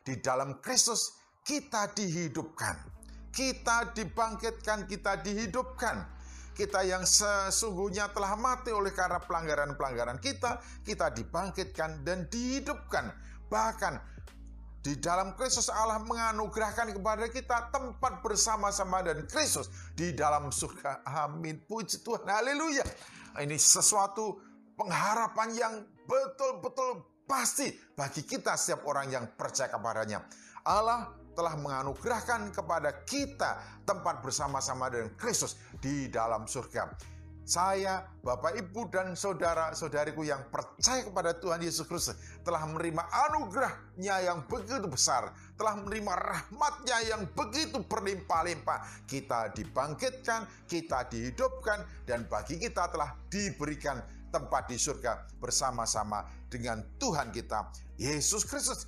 Di dalam Kristus kita dihidupkan. Kita dibangkitkan, kita dihidupkan kita yang sesungguhnya telah mati oleh karena pelanggaran-pelanggaran kita, kita dibangkitkan dan dihidupkan. Bahkan di dalam Kristus Allah menganugerahkan kepada kita tempat bersama-sama dan Kristus di dalam surga. Amin. Puji Tuhan. Haleluya. Ini sesuatu pengharapan yang betul-betul pasti bagi kita setiap orang yang percaya kepadanya. Allah telah menganugerahkan kepada kita tempat bersama-sama dengan Kristus di dalam surga. Saya, Bapak, Ibu, dan saudara-saudariku yang percaya kepada Tuhan Yesus Kristus telah menerima anugerahnya yang begitu besar, telah menerima rahmatnya yang begitu berlimpah-limpah. Kita dibangkitkan, kita dihidupkan, dan bagi kita telah diberikan tempat di surga bersama-sama dengan Tuhan kita, Yesus Kristus